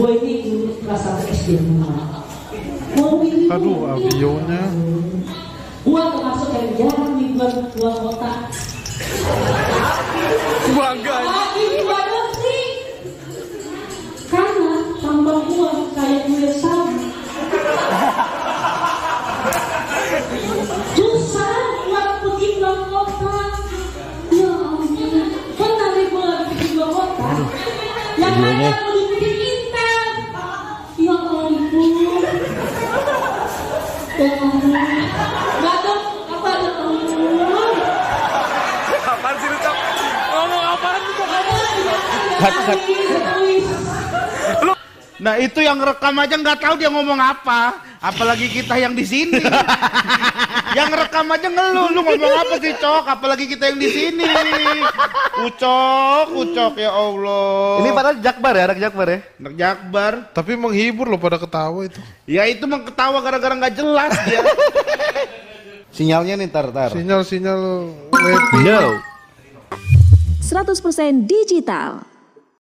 Gue ini menurut perasaan SD Aduh, avionnya. uang termasuk yang jarang dibuat kota. Bangga. Lagi. Karena kayak gue sama. Susah buat pergi kota. Ya kan Yang ada yang Dong, apa. Apaan sih lu? Ngomong apaan tuh, Cok? Cut, cut. Nah itu yang rekam aja nggak tahu dia ngomong apa, apalagi kita yang di sini. yang rekam aja ngeluh, lu ngomong apa sih cok? Apalagi kita yang di sini. Ucok, ucok ya Allah. Ini padahal Jakbar ya, anak Jakbar ya. Anak Jakbar. Tapi menghibur loh pada ketawa itu. Ya itu mah ketawa gara-gara nggak jelas dia. Sinyalnya nih tar tar. Sinyal-sinyal wifi. No. 100% digital.